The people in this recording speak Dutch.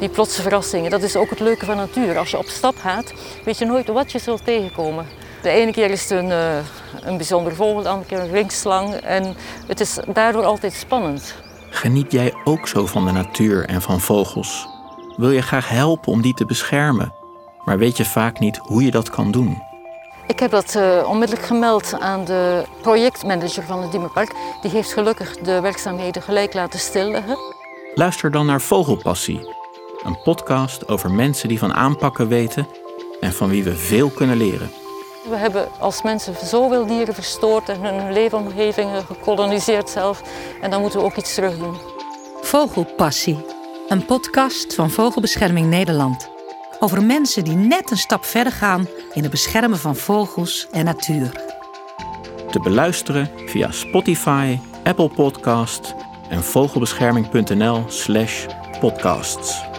Die plotse verrassingen, dat is ook het leuke van natuur. Als je op stap gaat, weet je nooit wat je zult tegenkomen. De ene keer is het een, uh, een bijzonder vogel, de andere keer een ringslang. En het is daardoor altijd spannend. Geniet jij ook zo van de natuur en van vogels? Wil je graag helpen om die te beschermen, maar weet je vaak niet hoe je dat kan doen? Ik heb dat uh, onmiddellijk gemeld aan de projectmanager van het Diemerpark. Die heeft gelukkig de werkzaamheden gelijk laten stilleggen. Luister dan naar Vogelpassie, een podcast over mensen die van aanpakken weten en van wie we veel kunnen leren. We hebben als mensen zoveel dieren verstoord en hun leefomgevingen gekoloniseerd zelf. En dan moeten we ook iets terug doen. Vogelpassie, een podcast van Vogelbescherming Nederland. Over mensen die net een stap verder gaan in het beschermen van vogels en natuur. Te beluisteren via Spotify, Apple Podcast en vogelbescherming.nl/podcasts.